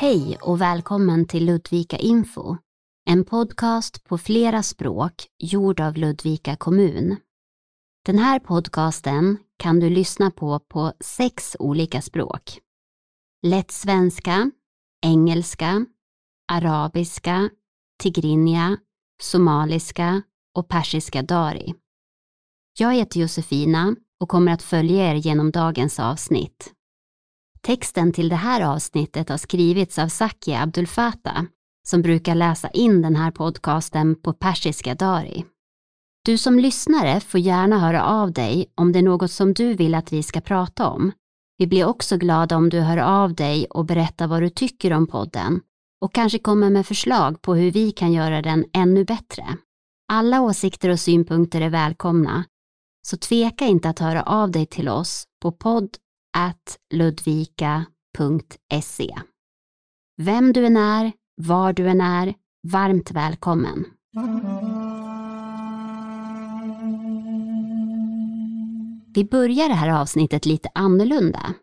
Hej och välkommen till Ludvika Info, en podcast på flera språk gjord av Ludvika kommun. Den här podcasten kan du lyssna på på sex olika språk. Lätt svenska, engelska, arabiska, tigrinja, somaliska och persiska dari. Jag heter Josefina och kommer att följa er genom dagens avsnitt. Texten till det här avsnittet har skrivits av Saki Abdul Fatah som brukar läsa in den här podcasten på persiska dari. Du som lyssnare får gärna höra av dig om det är något som du vill att vi ska prata om. Vi blir också glada om du hör av dig och berättar vad du tycker om podden och kanske kommer med förslag på hur vi kan göra den ännu bättre. Alla åsikter och synpunkter är välkomna, så tveka inte att höra av dig till oss på podd ludvika.se. Vem du än är, var du än är, varmt välkommen. Vi börjar det här avsnittet lite annorlunda.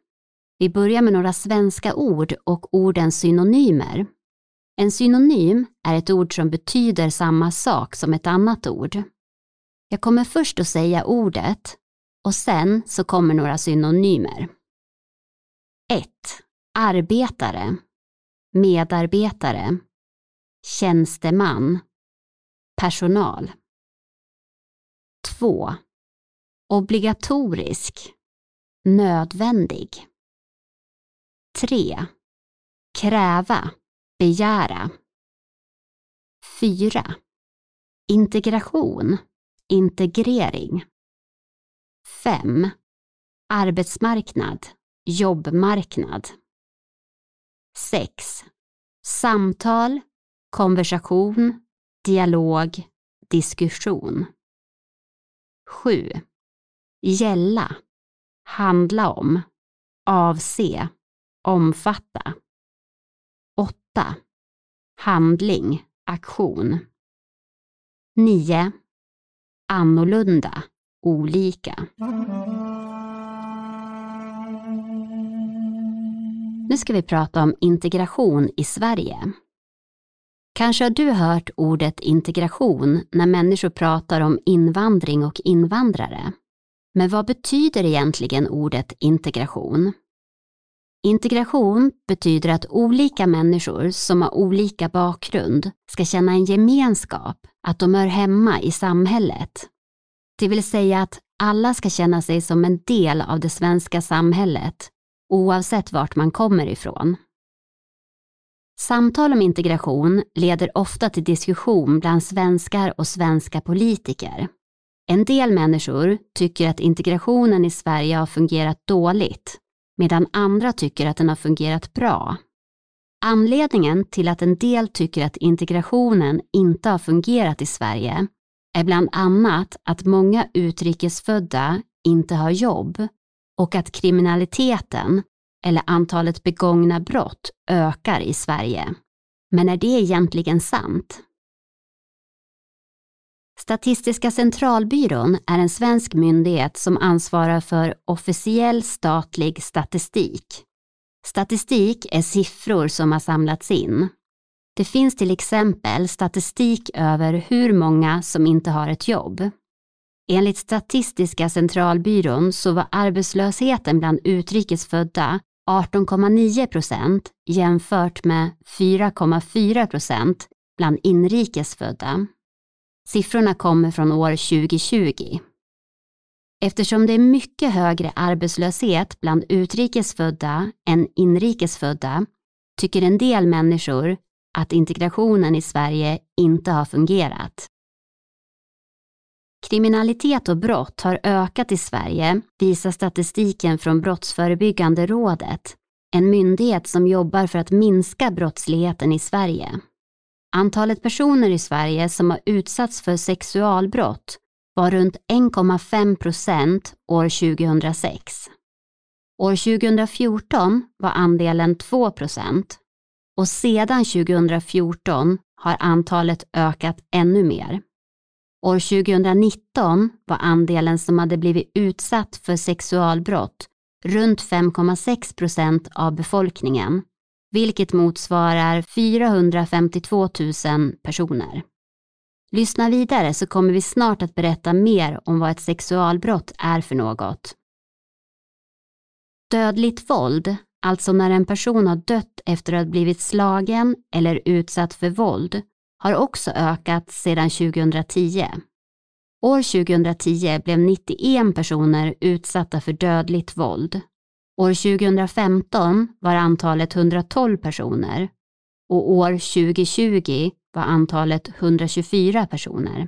Vi börjar med några svenska ord och ordens synonymer. En synonym är ett ord som betyder samma sak som ett annat ord. Jag kommer först att säga ordet och sen så kommer några synonymer. 1. Arbetare Medarbetare Tjänsteman Personal 2. Obligatorisk Nödvändig 3. Kräva Begära 4. Integration Integrering 5. Arbetsmarknad jobbmarknad. 6. Samtal, konversation, dialog, diskussion. 7. Gälla, handla om, avse, omfatta. 8. Handling, aktion. 9. Annorlunda, olika. Nu ska vi prata om integration i Sverige. Kanske har du hört ordet integration när människor pratar om invandring och invandrare. Men vad betyder egentligen ordet integration? Integration betyder att olika människor som har olika bakgrund ska känna en gemenskap, att de hör hemma i samhället. Det vill säga att alla ska känna sig som en del av det svenska samhället oavsett vart man kommer ifrån. Samtal om integration leder ofta till diskussion bland svenskar och svenska politiker. En del människor tycker att integrationen i Sverige har fungerat dåligt, medan andra tycker att den har fungerat bra. Anledningen till att en del tycker att integrationen inte har fungerat i Sverige är bland annat att många utrikesfödda inte har jobb och att kriminaliteten, eller antalet begångna brott, ökar i Sverige. Men är det egentligen sant? Statistiska centralbyrån är en svensk myndighet som ansvarar för officiell statlig statistik. Statistik är siffror som har samlats in. Det finns till exempel statistik över hur många som inte har ett jobb. Enligt Statistiska centralbyrån så var arbetslösheten bland utrikesfödda 18,9 procent jämfört med 4,4 procent bland inrikesfödda. Siffrorna kommer från år 2020. Eftersom det är mycket högre arbetslöshet bland utrikesfödda än inrikesfödda tycker en del människor att integrationen i Sverige inte har fungerat. Kriminalitet och brott har ökat i Sverige, visar statistiken från Brottsförebyggande rådet, en myndighet som jobbar för att minska brottsligheten i Sverige. Antalet personer i Sverige som har utsatts för sexualbrott var runt 1,5 procent år 2006. År 2014 var andelen 2 procent och sedan 2014 har antalet ökat ännu mer. År 2019 var andelen som hade blivit utsatt för sexualbrott runt 5,6 procent av befolkningen, vilket motsvarar 452 000 personer. Lyssna vidare så kommer vi snart att berätta mer om vad ett sexualbrott är för något. Dödligt våld, alltså när en person har dött efter att ha blivit slagen eller utsatt för våld, har också ökat sedan 2010. År 2010 blev 91 personer utsatta för dödligt våld. År 2015 var antalet 112 personer och år 2020 var antalet 124 personer.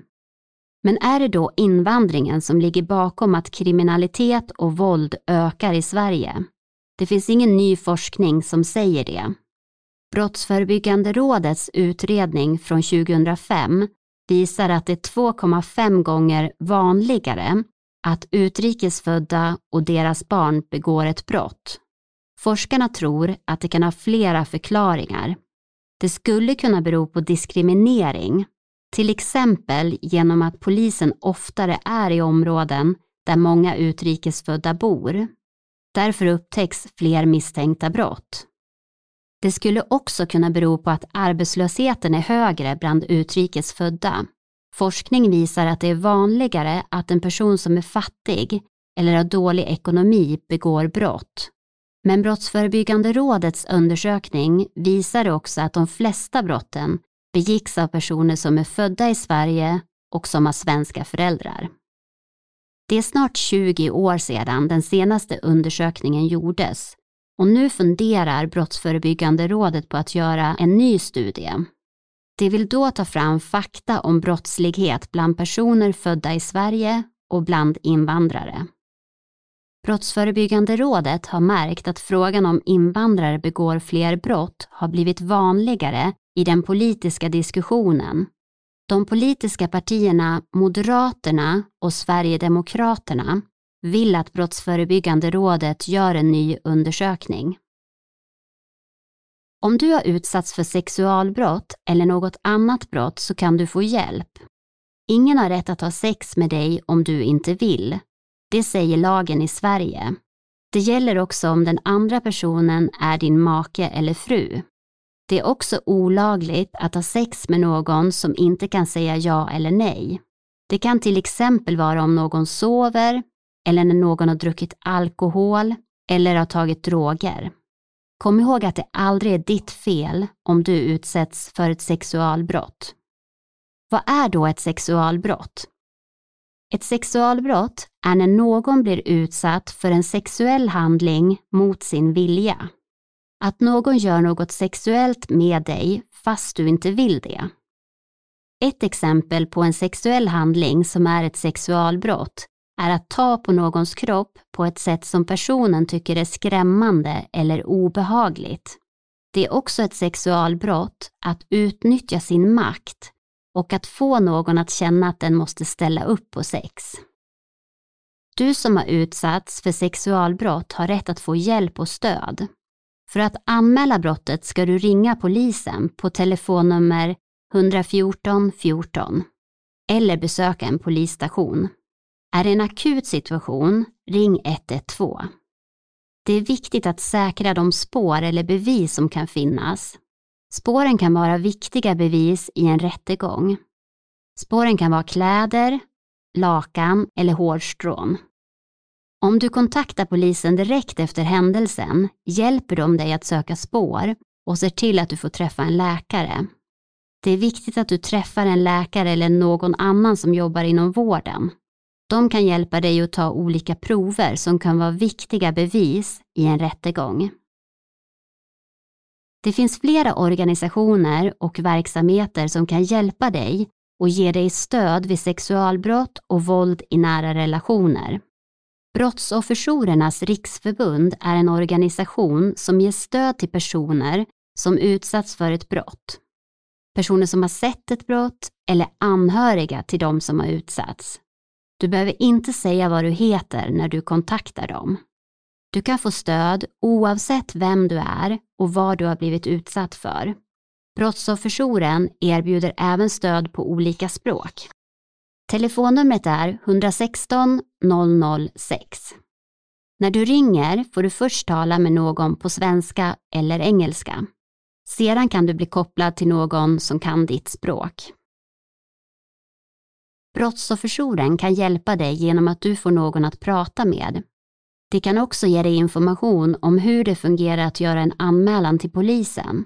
Men är det då invandringen som ligger bakom att kriminalitet och våld ökar i Sverige? Det finns ingen ny forskning som säger det. Brottsförebyggande rådets utredning från 2005 visar att det är 2,5 gånger vanligare att utrikesfödda och deras barn begår ett brott. Forskarna tror att det kan ha flera förklaringar. Det skulle kunna bero på diskriminering, till exempel genom att polisen oftare är i områden där många utrikesfödda bor. Därför upptäcks fler misstänkta brott. Det skulle också kunna bero på att arbetslösheten är högre bland utrikesfödda. Forskning visar att det är vanligare att en person som är fattig eller har dålig ekonomi begår brott. Men Brottsförebyggande rådets undersökning visar också att de flesta brotten begicks av personer som är födda i Sverige och som har svenska föräldrar. Det är snart 20 år sedan den senaste undersökningen gjordes och nu funderar Brottsförebyggande rådet på att göra en ny studie. De vill då ta fram fakta om brottslighet bland personer födda i Sverige och bland invandrare. Brottsförebyggande rådet har märkt att frågan om invandrare begår fler brott har blivit vanligare i den politiska diskussionen. De politiska partierna Moderaterna och Sverigedemokraterna vill att Brottsförebyggande rådet gör en ny undersökning. Om du har utsatts för sexualbrott eller något annat brott så kan du få hjälp. Ingen har rätt att ha sex med dig om du inte vill. Det säger lagen i Sverige. Det gäller också om den andra personen är din make eller fru. Det är också olagligt att ha sex med någon som inte kan säga ja eller nej. Det kan till exempel vara om någon sover eller när någon har druckit alkohol eller har tagit droger. Kom ihåg att det aldrig är ditt fel om du utsätts för ett sexualbrott. Vad är då ett sexualbrott? Ett sexualbrott är när någon blir utsatt för en sexuell handling mot sin vilja. Att någon gör något sexuellt med dig fast du inte vill det. Ett exempel på en sexuell handling som är ett sexualbrott är att ta på någons kropp på ett sätt som personen tycker är skrämmande eller obehagligt. Det är också ett sexualbrott att utnyttja sin makt och att få någon att känna att den måste ställa upp på sex. Du som har utsatts för sexualbrott har rätt att få hjälp och stöd. För att anmäla brottet ska du ringa polisen på telefonnummer 114 14 eller besöka en polisstation. Är det en akut situation, ring 112. Det är viktigt att säkra de spår eller bevis som kan finnas. Spåren kan vara viktiga bevis i en rättegång. Spåren kan vara kläder, lakan eller hårstrån. Om du kontaktar polisen direkt efter händelsen hjälper de dig att söka spår och ser till att du får träffa en läkare. Det är viktigt att du träffar en läkare eller någon annan som jobbar inom vården. De kan hjälpa dig att ta olika prover som kan vara viktiga bevis i en rättegång. Det finns flera organisationer och verksamheter som kan hjälpa dig och ge dig stöd vid sexualbrott och våld i nära relationer. Brottsofferjourernas riksförbund är en organisation som ger stöd till personer som utsatts för ett brott. Personer som har sett ett brott eller anhöriga till de som har utsatts. Du behöver inte säga vad du heter när du kontaktar dem. Du kan få stöd oavsett vem du är och vad du har blivit utsatt för. Brottsofferjouren erbjuder även stöd på olika språk. Telefonnumret är 116 006. När du ringer får du först tala med någon på svenska eller engelska. Sedan kan du bli kopplad till någon som kan ditt språk. Brottsofferjouren kan hjälpa dig genom att du får någon att prata med. Det kan också ge dig information om hur det fungerar att göra en anmälan till polisen.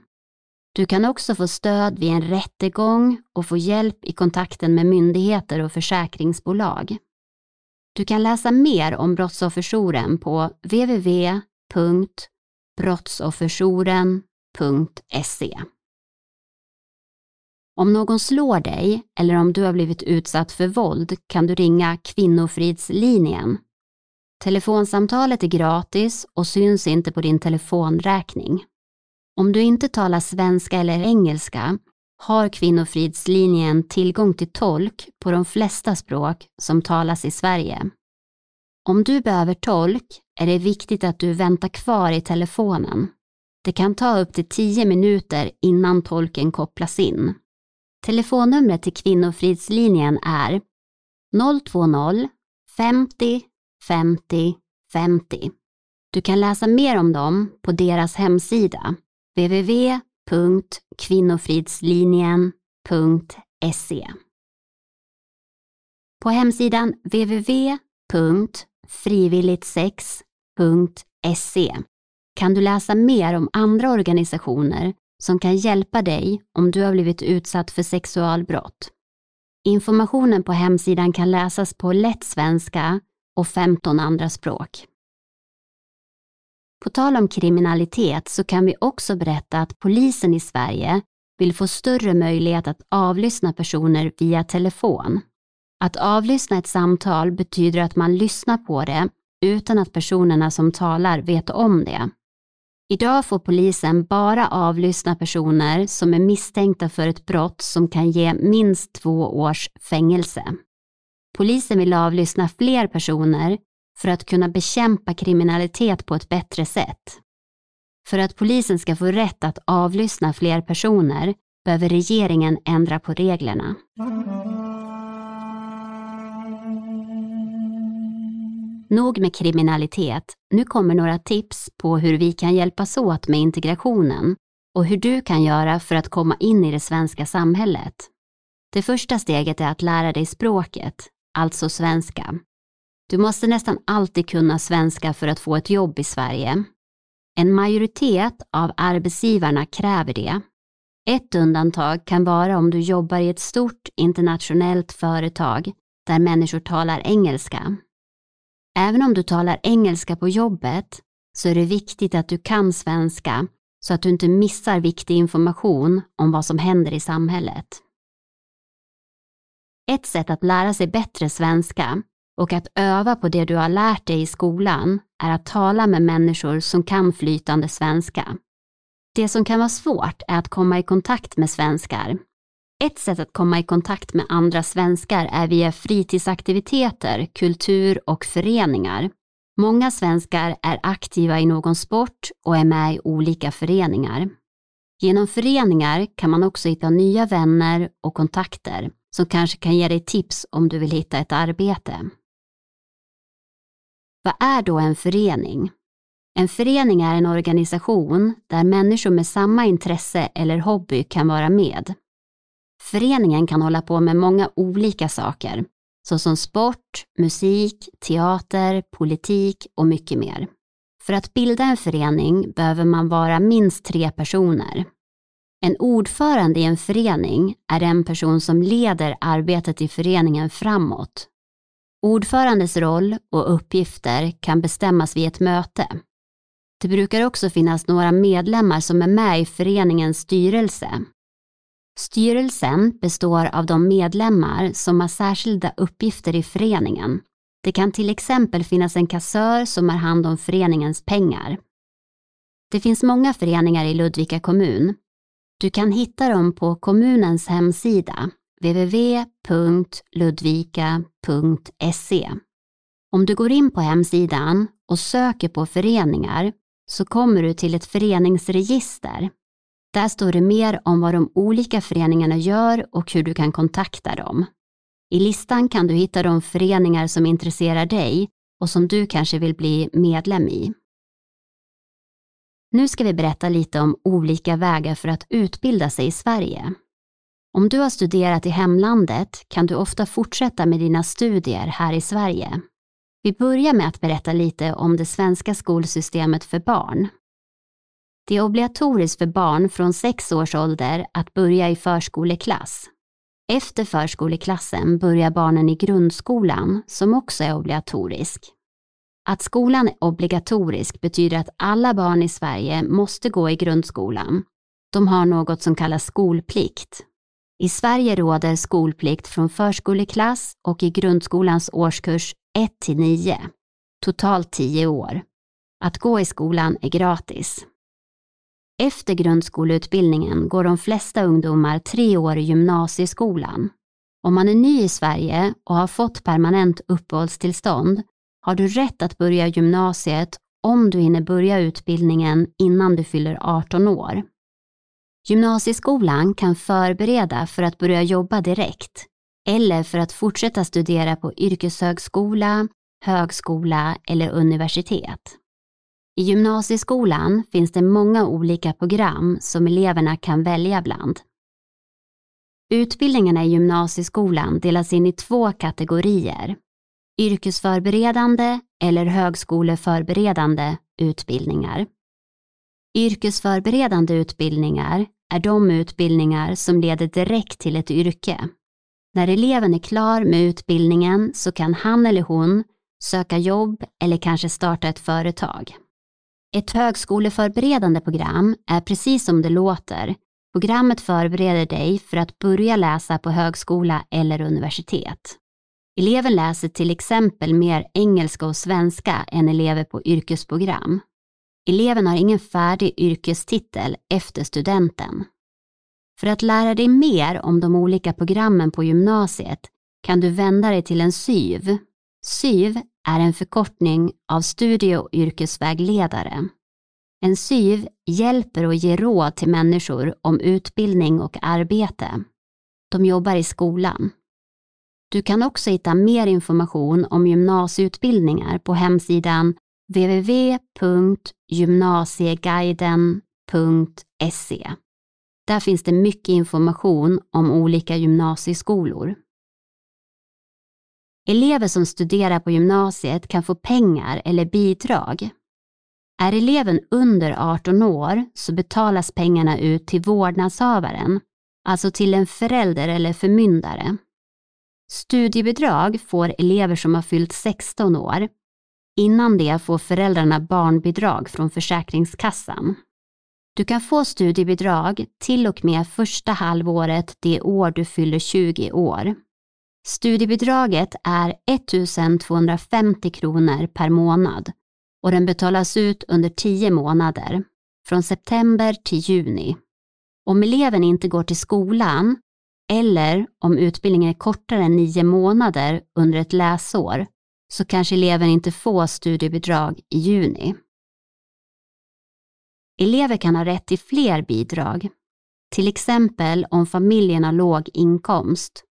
Du kan också få stöd vid en rättegång och få hjälp i kontakten med myndigheter och försäkringsbolag. Du kan läsa mer om Brottsofferjouren på www.brottsofferjouren.se. Om någon slår dig eller om du har blivit utsatt för våld kan du ringa Kvinnofridslinjen. Telefonsamtalet är gratis och syns inte på din telefonräkning. Om du inte talar svenska eller engelska har Kvinnofridslinjen tillgång till tolk på de flesta språk som talas i Sverige. Om du behöver tolk är det viktigt att du väntar kvar i telefonen. Det kan ta upp till 10 minuter innan tolken kopplas in. Telefonnumret till Kvinnofridslinjen är 020 50 50 50. Du kan läsa mer om dem på deras hemsida www.kvinnofridslinjen.se. På hemsidan www.frivilligtsex.se kan du läsa mer om andra organisationer som kan hjälpa dig om du har blivit utsatt för sexualbrott. Informationen på hemsidan kan läsas på lätt svenska och 15 andra språk. På tal om kriminalitet så kan vi också berätta att polisen i Sverige vill få större möjlighet att avlyssna personer via telefon. Att avlyssna ett samtal betyder att man lyssnar på det utan att personerna som talar vet om det. Idag får polisen bara avlyssna personer som är misstänkta för ett brott som kan ge minst två års fängelse. Polisen vill avlyssna fler personer för att kunna bekämpa kriminalitet på ett bättre sätt. För att polisen ska få rätt att avlyssna fler personer behöver regeringen ändra på reglerna. Nog med kriminalitet, nu kommer några tips på hur vi kan hjälpas åt med integrationen och hur du kan göra för att komma in i det svenska samhället. Det första steget är att lära dig språket, alltså svenska. Du måste nästan alltid kunna svenska för att få ett jobb i Sverige. En majoritet av arbetsgivarna kräver det. Ett undantag kan vara om du jobbar i ett stort internationellt företag där människor talar engelska. Även om du talar engelska på jobbet så är det viktigt att du kan svenska så att du inte missar viktig information om vad som händer i samhället. Ett sätt att lära sig bättre svenska och att öva på det du har lärt dig i skolan är att tala med människor som kan flytande svenska. Det som kan vara svårt är att komma i kontakt med svenskar. Ett sätt att komma i kontakt med andra svenskar är via fritidsaktiviteter, kultur och föreningar. Många svenskar är aktiva i någon sport och är med i olika föreningar. Genom föreningar kan man också hitta nya vänner och kontakter som kanske kan ge dig tips om du vill hitta ett arbete. Vad är då en förening? En förening är en organisation där människor med samma intresse eller hobby kan vara med. Föreningen kan hålla på med många olika saker, såsom sport, musik, teater, politik och mycket mer. För att bilda en förening behöver man vara minst tre personer. En ordförande i en förening är den person som leder arbetet i föreningen framåt Ordförandes roll och uppgifter kan bestämmas vid ett möte. Det brukar också finnas några medlemmar som är med i föreningens styrelse. Styrelsen består av de medlemmar som har särskilda uppgifter i föreningen. Det kan till exempel finnas en kassör som har hand om föreningens pengar. Det finns många föreningar i Ludvika kommun. Du kan hitta dem på kommunens hemsida www.ludvika.se. Om du går in på hemsidan och söker på föreningar så kommer du till ett föreningsregister. Där står det mer om vad de olika föreningarna gör och hur du kan kontakta dem. I listan kan du hitta de föreningar som intresserar dig och som du kanske vill bli medlem i. Nu ska vi berätta lite om olika vägar för att utbilda sig i Sverige. Om du har studerat i hemlandet kan du ofta fortsätta med dina studier här i Sverige. Vi börjar med att berätta lite om det svenska skolsystemet för barn. Det är obligatoriskt för barn från sex års ålder att börja i förskoleklass. Efter förskoleklassen börjar barnen i grundskolan, som också är obligatorisk. Att skolan är obligatorisk betyder att alla barn i Sverige måste gå i grundskolan. De har något som kallas skolplikt. I Sverige råder skolplikt från förskoleklass och i grundskolans årskurs 1 till 9, totalt 10 år. Att gå i skolan är gratis. Efter grundskoleutbildningen går de flesta ungdomar tre år i gymnasieskolan. Om man är ny i Sverige och har fått permanent uppehållstillstånd har du rätt att börja gymnasiet om du hinner börja utbildningen innan du fyller 18 år. Gymnasieskolan kan förbereda för att börja jobba direkt eller för att fortsätta studera på yrkeshögskola, högskola eller universitet. I gymnasieskolan finns det många olika program som eleverna kan välja bland. Utbildningarna i gymnasieskolan delas in i två kategorier. Yrkesförberedande eller högskoleförberedande utbildningar. Yrkesförberedande utbildningar är de utbildningar som leder direkt till ett yrke. När eleven är klar med utbildningen så kan han eller hon söka jobb eller kanske starta ett företag. Ett högskoleförberedande program är precis som det låter. Programmet förbereder dig för att börja läsa på högskola eller universitet. Eleven läser till exempel mer engelska och svenska än elever på yrkesprogram. Eleven har ingen färdig yrkestitel efter studenten. För att lära dig mer om de olika programmen på gymnasiet kan du vända dig till en SYV. SYV är en förkortning av studie och yrkesvägledare. En SYV hjälper och ger råd till människor om utbildning och arbete. De jobbar i skolan. Du kan också hitta mer information om gymnasieutbildningar på hemsidan www.gymnasieguiden.se. Där finns det mycket information om olika gymnasieskolor. Elever som studerar på gymnasiet kan få pengar eller bidrag. Är eleven under 18 år så betalas pengarna ut till vårdnadshavaren, alltså till en förälder eller förmyndare. Studiebidrag får elever som har fyllt 16 år. Innan det får föräldrarna barnbidrag från Försäkringskassan. Du kan få studiebidrag till och med första halvåret det år du fyller 20 år. Studiebidraget är 1 250 kronor per månad och den betalas ut under 10 månader, från september till juni. Om eleven inte går till skolan eller om utbildningen är kortare än 9 månader under ett läsår så kanske eleven inte får studiebidrag i juni. Elever kan ha rätt till fler bidrag, till exempel om familjen har låg inkomst.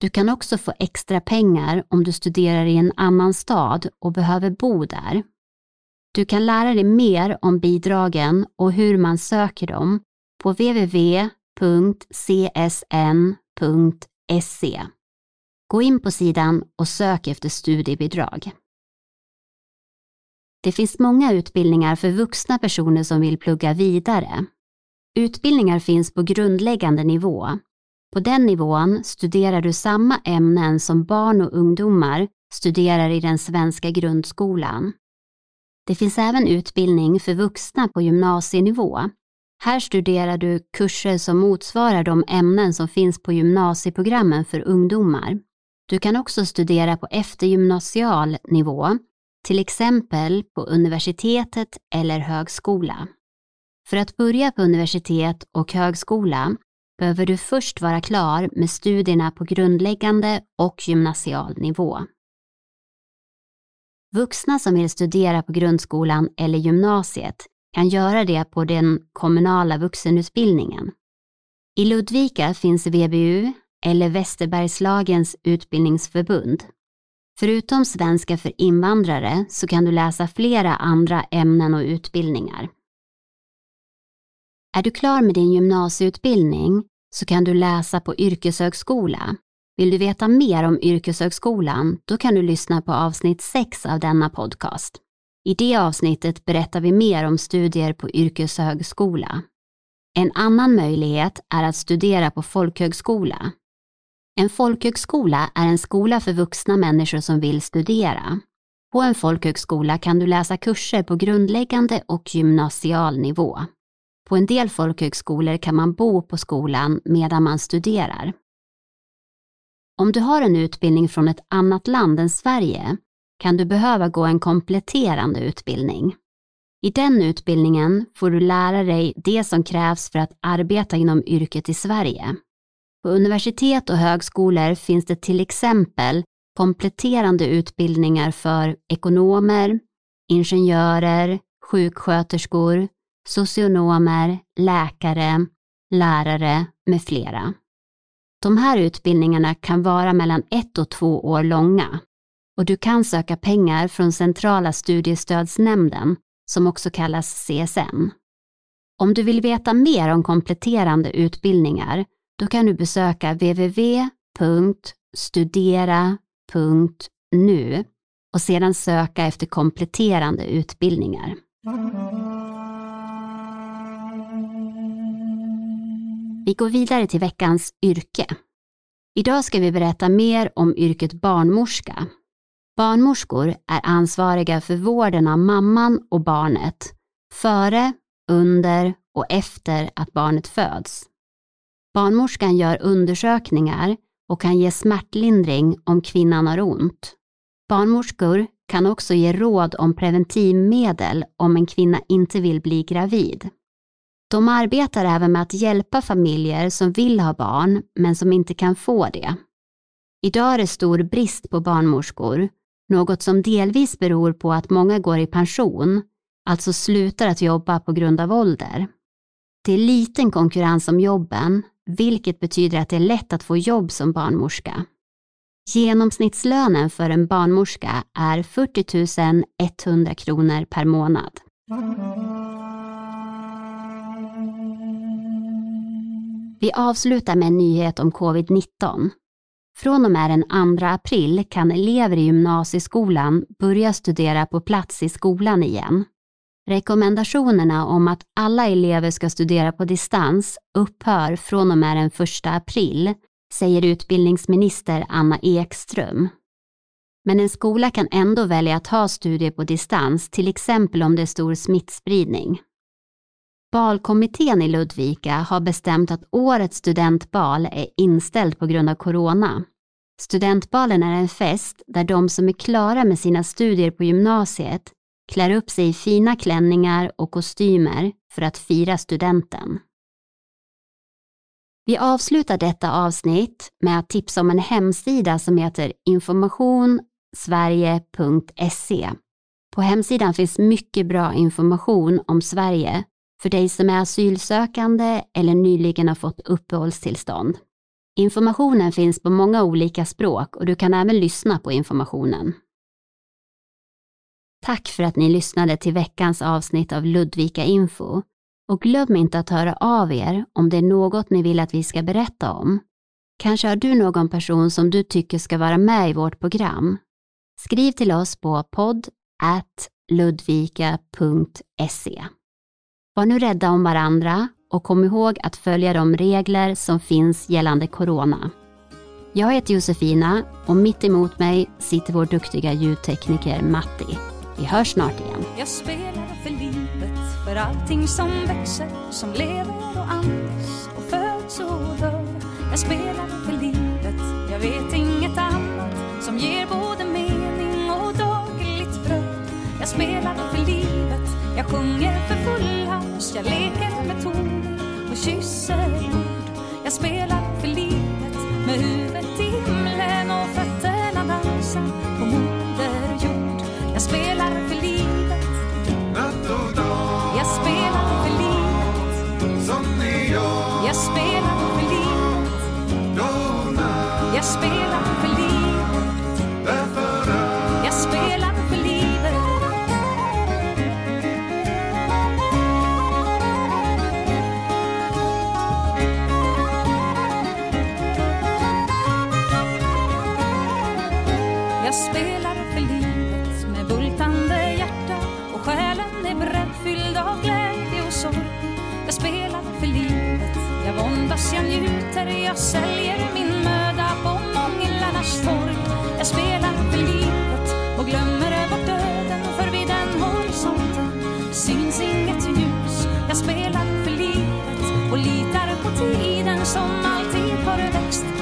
Du kan också få extra pengar om du studerar i en annan stad och behöver bo där. Du kan lära dig mer om bidragen och hur man söker dem på www.csn.se. Gå in på sidan och sök efter studiebidrag. Det finns många utbildningar för vuxna personer som vill plugga vidare. Utbildningar finns på grundläggande nivå. På den nivån studerar du samma ämnen som barn och ungdomar studerar i den svenska grundskolan. Det finns även utbildning för vuxna på gymnasienivå. Här studerar du kurser som motsvarar de ämnen som finns på gymnasieprogrammen för ungdomar. Du kan också studera på eftergymnasial nivå till exempel på universitetet eller högskola. För att börja på universitet och högskola behöver du först vara klar med studierna på grundläggande och gymnasial nivå. Vuxna som vill studera på grundskolan eller gymnasiet kan göra det på den kommunala vuxenutbildningen. I Ludvika finns VBU, eller Västerbergslagens utbildningsförbund. Förutom svenska för invandrare så kan du läsa flera andra ämnen och utbildningar. Är du klar med din gymnasieutbildning så kan du läsa på yrkeshögskola. Vill du veta mer om yrkeshögskolan, då kan du lyssna på avsnitt 6 av denna podcast. I det avsnittet berättar vi mer om studier på yrkeshögskola. En annan möjlighet är att studera på folkhögskola. En folkhögskola är en skola för vuxna människor som vill studera. På en folkhögskola kan du läsa kurser på grundläggande och gymnasial nivå. På en del folkhögskolor kan man bo på skolan medan man studerar. Om du har en utbildning från ett annat land än Sverige kan du behöva gå en kompletterande utbildning. I den utbildningen får du lära dig det som krävs för att arbeta inom yrket i Sverige. På universitet och högskolor finns det till exempel kompletterande utbildningar för ekonomer, ingenjörer, sjuksköterskor, socionomer, läkare, lärare med flera. De här utbildningarna kan vara mellan ett och två år långa och du kan söka pengar från Centrala studiestödsnämnden som också kallas CSN. Om du vill veta mer om kompletterande utbildningar då kan du besöka www.studera.nu och sedan söka efter kompletterande utbildningar. Vi går vidare till veckans yrke. Idag ska vi berätta mer om yrket barnmorska. Barnmorskor är ansvariga för vården av mamman och barnet före, under och efter att barnet föds. Barnmorskan gör undersökningar och kan ge smärtlindring om kvinnan har ont. Barnmorskor kan också ge råd om preventivmedel om en kvinna inte vill bli gravid. De arbetar även med att hjälpa familjer som vill ha barn men som inte kan få det. Idag är det stor brist på barnmorskor, något som delvis beror på att många går i pension, alltså slutar att jobba på grund av ålder. Det är liten konkurrens om jobben, vilket betyder att det är lätt att få jobb som barnmorska. Genomsnittslönen för en barnmorska är 40 100 kronor per månad. Vi avslutar med en nyhet om covid-19. Från och med den 2 april kan elever i gymnasieskolan börja studera på plats i skolan igen. Rekommendationerna om att alla elever ska studera på distans upphör från och med den 1 april, säger utbildningsminister Anna Ekström. Men en skola kan ändå välja att ha studier på distans, till exempel om det är stor smittspridning. Balkommittén i Ludvika har bestämt att årets studentbal är inställd på grund av corona. Studentbalen är en fest där de som är klara med sina studier på gymnasiet klär upp sig i fina klänningar och kostymer för att fira studenten. Vi avslutar detta avsnitt med att tipsa om en hemsida som heter informationsverige.se. På hemsidan finns mycket bra information om Sverige för dig som är asylsökande eller nyligen har fått uppehållstillstånd. Informationen finns på många olika språk och du kan även lyssna på informationen. Tack för att ni lyssnade till veckans avsnitt av Ludvika Info och glöm inte att höra av er om det är något ni vill att vi ska berätta om. Kanske har du någon person som du tycker ska vara med i vårt program. Skriv till oss på podd ludvika.se. Var nu rädda om varandra och kom ihåg att följa de regler som finns gällande corona. Jag heter Josefina och mitt emot mig sitter vår duktiga ljudtekniker Matti. Vi hörs snart igen. Jag spelar för livet, för allting som växer, som lever och andas och föds och dör. Jag spelar för livet, jag vet inget annat som ger både mening och dagligt bröd. Jag spelar för livet, jag sjunger för full hals, jag leker med toner och kysser ord. Jag spelar för livet med huvudet spelat för livet och litar på tiden som alltid har växt.